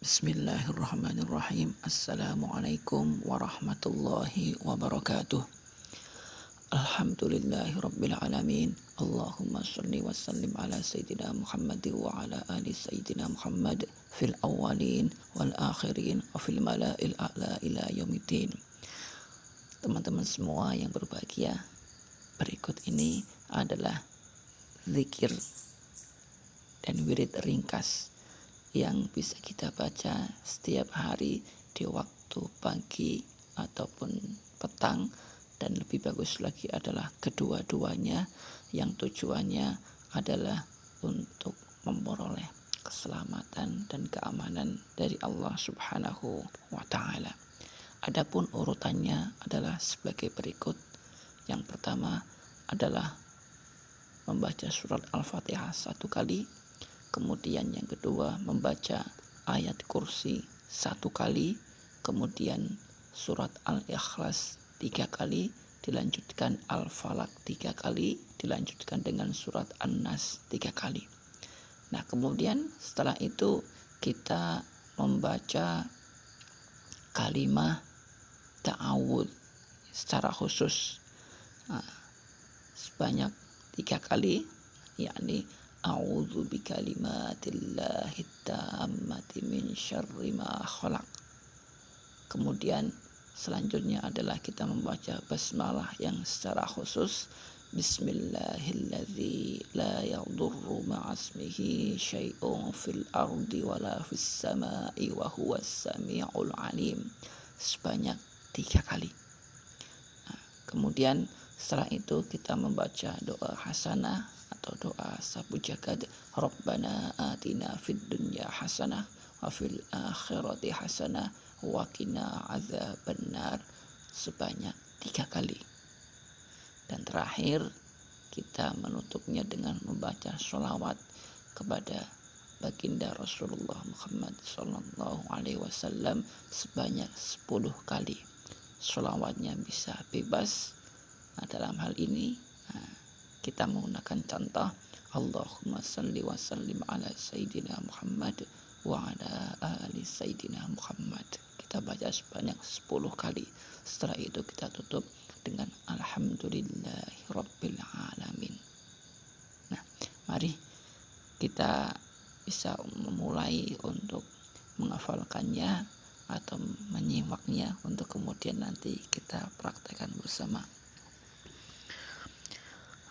Bismillahirrahmanirrahim. Assalamualaikum warahmatullahi wabarakatuh. Alhamdulillahi rabbil alamin. Allahumma salli wa sallim ala Sayyidina Muhammad wa ala ali Sayyidina Muhammad fil awalin wal akhirin wa fil mala'il a'la ila yaumiddin. Teman-teman semua yang berbahagia Berikut ini adalah zikir dan wirid ringkas yang bisa kita baca setiap hari di waktu pagi ataupun petang dan lebih bagus lagi adalah kedua-duanya yang tujuannya adalah untuk memperoleh keselamatan dan keamanan dari Allah Subhanahu wa taala. Adapun urutannya adalah sebagai berikut. Yang pertama adalah membaca surat Al-Fatihah satu kali kemudian yang kedua membaca ayat kursi satu kali kemudian surat al-ikhlas tiga kali dilanjutkan al-falak tiga kali dilanjutkan dengan surat an-nas tiga kali. Nah kemudian setelah itu kita membaca kalimat ta'awud secara khusus. Nah, sebanyak tiga kali yakni A'udzu bikalimatillahi tammati min syarri ma. Kemudian selanjutnya adalah kita membaca basmalah yang secara khusus Bismillahilladzi la yadurru ma'asmihi syai'un fil ardi wala fis sama'i wa huwas sami'ul alim sebanyak tiga kali. Nah, kemudian setelah itu kita membaca doa hasanah atau doa sabu jagad Rabbana atina fid dunya hasanah wa fil akhirati hasanah wa qina benar sebanyak tiga kali dan terakhir kita menutupnya dengan membaca sholawat kepada baginda Rasulullah Muhammad Sallallahu Alaihi Wasallam sebanyak 10 kali. Sholawatnya bisa bebas. Nah, dalam hal ini, kita menggunakan contoh Allahumma salli wa sallim ala Sayyidina Muhammad wa ala ali Sayyidina Muhammad. Kita baca sebanyak 10 kali. Setelah itu kita tutup dengan Alhamdulillahi Rabbil Alamin. Nah mari kita bisa memulai untuk menghafalkannya atau menyimaknya untuk kemudian nanti kita praktekkan bersama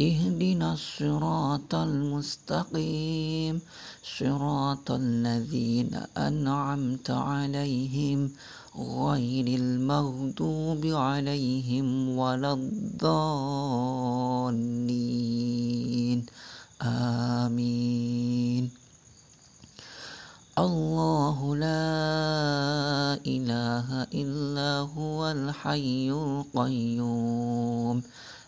اهدنا الصراط المستقيم. صراط الذين أنعمت عليهم غير المغضوب عليهم ولا الضالين. آمين. الله لا إله إلا هو الحي القيوم.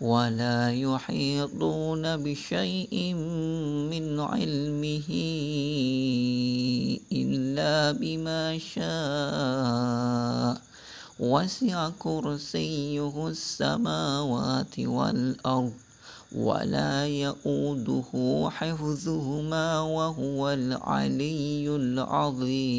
ولا يحيطون بشيء من علمه إلا بما شاء. وسع كرسيه السماوات والأرض ولا يؤوده حفظهما وهو العلي العظيم.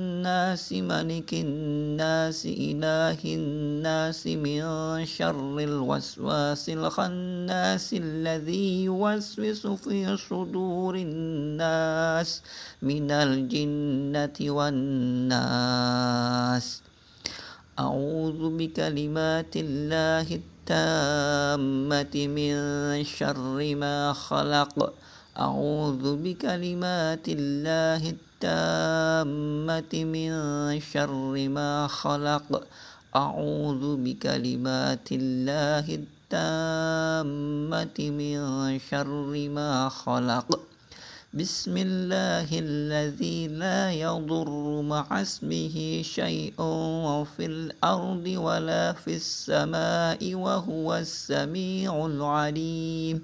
ملك الناس إله الناس من شر الوسواس الخناس الذي يوسوس في صدور الناس من الجنة والناس. أعوذ بكلمات الله التامة من شر ما خلق. أعوذ بكلمات الله التامة من شر ما خلق. أعوذ بكلمات الله التامة من شر ما خلق. بسم الله الذي لا يضر مع اسمه شيء في الأرض ولا في السماء وهو السميع العليم.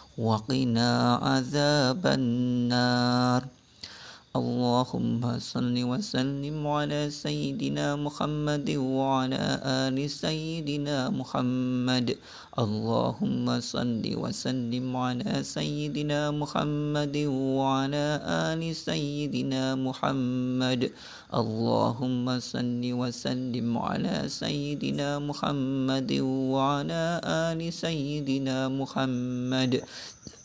وقنا عذاب النار. اللهم صل وسلم على سيدنا محمد وعلى آل سيدنا محمد. اللهم صل وسلم على سيدنا محمد وعلى آل سيدنا محمد. اللهم صل وسلم على سيدنا محمد وعلى آل سيدنا محمد.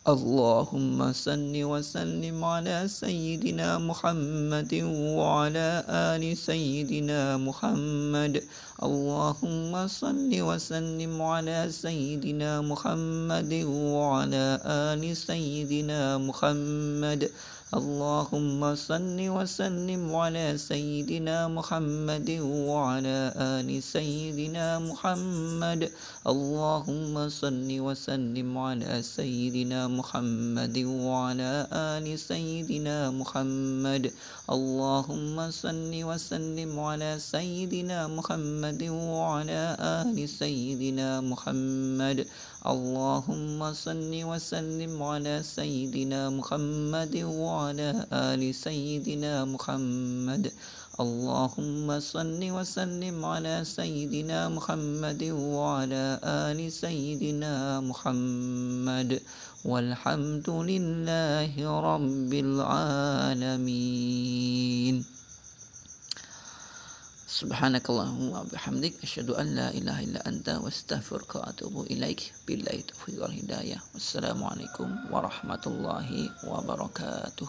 اللهم صل وسلم على سيدنا محمد وعلى آل سيدنا محمد. اللهم صل وسلم على سيدنا محمد وعلى آل سيدنا محمد. اللهم صل وسلم على سيدنا محمد وعلى آل سيدنا محمد. اللهم صل وسلم على سيدنا محمد وعلى آل سيدنا محمد. اللهم صل وسلم على سيدنا محمد وعلى آل سيدنا محمد. اللهم صل وسلم على سيدنا محمد وعلى آل سيدنا محمد. اللهم صل وسلم على سيدنا محمد وعلى آل سيدنا محمد. والحمد لله رب العالمين. سبحانك اللهم وبحمدك أشهد أن لا إله إلا أنت واستغفرك وأتوب إليك بالله التوفيق والهداية والسلام عليكم ورحمة الله وبركاته